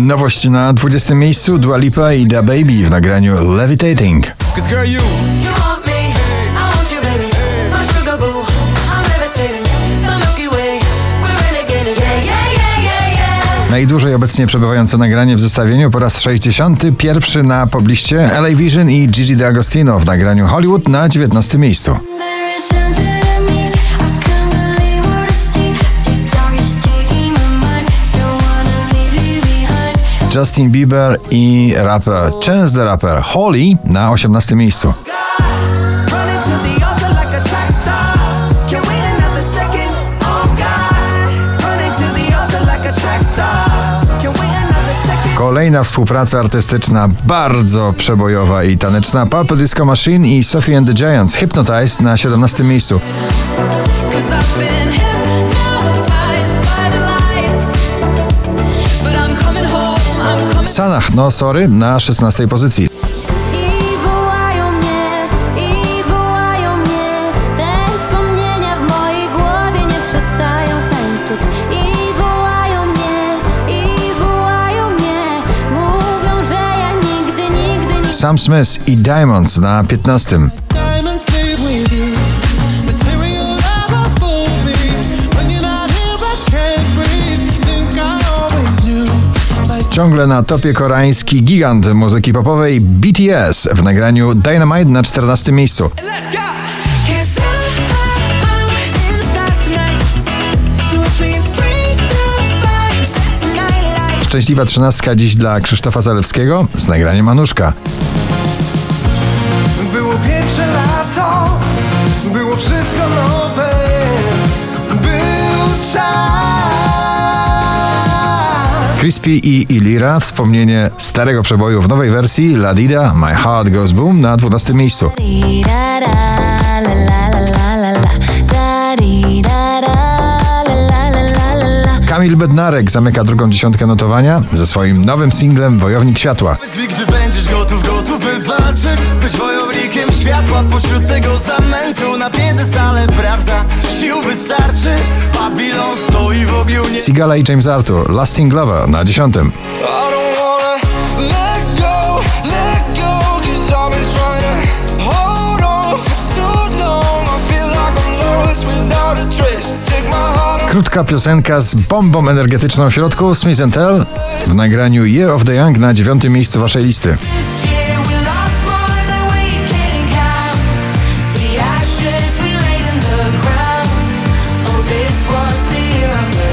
Nowość na 20 miejscu Dua Lipa i Da Baby w nagraniu Levitating. Najdłużej obecnie przebywające nagranie w zestawieniu po raz 61 na pobliście LA Vision i Gigi D'Agostino w nagraniu Hollywood na 19 miejscu. Justin Bieber i raper Chance the Rapper Holly na 18 miejscu. Kolejna współpraca artystyczna, bardzo przebojowa i taneczna Purple Disco Machine i Sophie and the Giants Hypnotized na 17 miejscu. Mówią, że ja nigdy, nigdy nie Sam Smith i Diamonds na 15. Ciągle na topie koreański gigant muzyki popowej BTS w nagraniu Dynamite na 14 miejscu. Szczęśliwa trzynastka dziś dla Krzysztofa Zalewskiego z nagraniem Manuszka. Było pierwsze lato, było wszystko nowe. Crispy i Ilira wspomnienie starego przeboju w nowej wersji La Dida My Heart Goes Boom na 12 miejscu. Kamil Bednarek zamyka drugą dziesiątkę notowania ze swoim nowym singlem Wojownik Światła. Gdy będziesz gotów, gotów by walczyć Być wojownikiem światła pośród tego Na I'm lost without a trace Take my heart Krótka piosenka z bombą energetyczną w środku Smith Tell w nagraniu Year of the Young na dziewiątym miejscu waszej listy.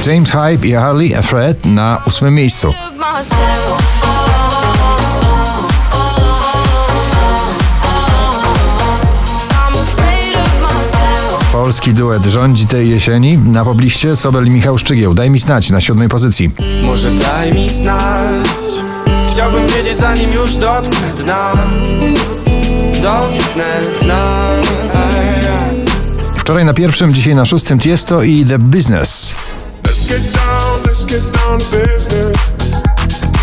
James Hype i Harley Afraid na ósmym miejscu. Polski duet rządzi tej jesieni. Na pobliście Sobel i Michał Szczygieł. Daj mi snać na siódmej pozycji. Może daj mi znać Chciałbym wiedzieć zanim już dotknę dna Dotknę dna Wczoraj na pierwszym, dzisiaj na szóstym Tiesto i The Business. Let's get down, let's get down to business.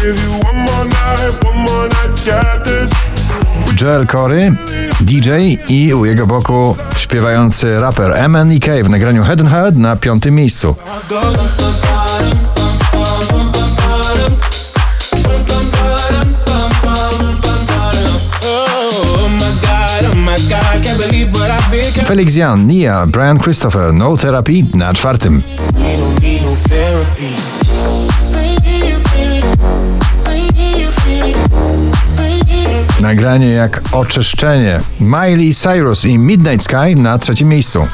Give you one more night, one more night, got this. Joel Corey, DJ i u jego boku śpiewający raper MNEK w nagraniu Head and Head na piątym miejscu. Felix Jan, Nia, Brian Christopher, No Therapy na czwartym. Nagranie jak oczyszczenie. Miley Cyrus i Midnight Sky na trzecim miejscu.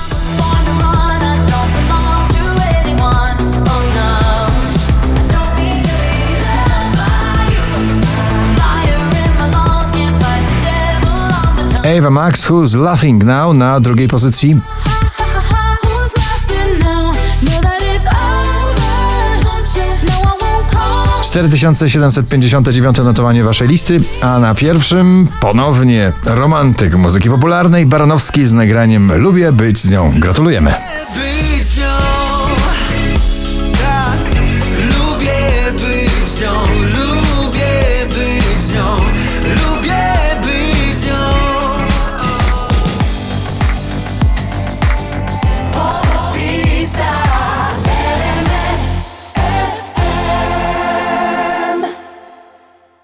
Ava Max, Who's Laughing Now na drugiej pozycji. You know I won't call? 4759 notowanie waszej listy, a na pierwszym ponownie romantyk muzyki popularnej Baranowski z nagraniem Lubię być z nią. Gratulujemy.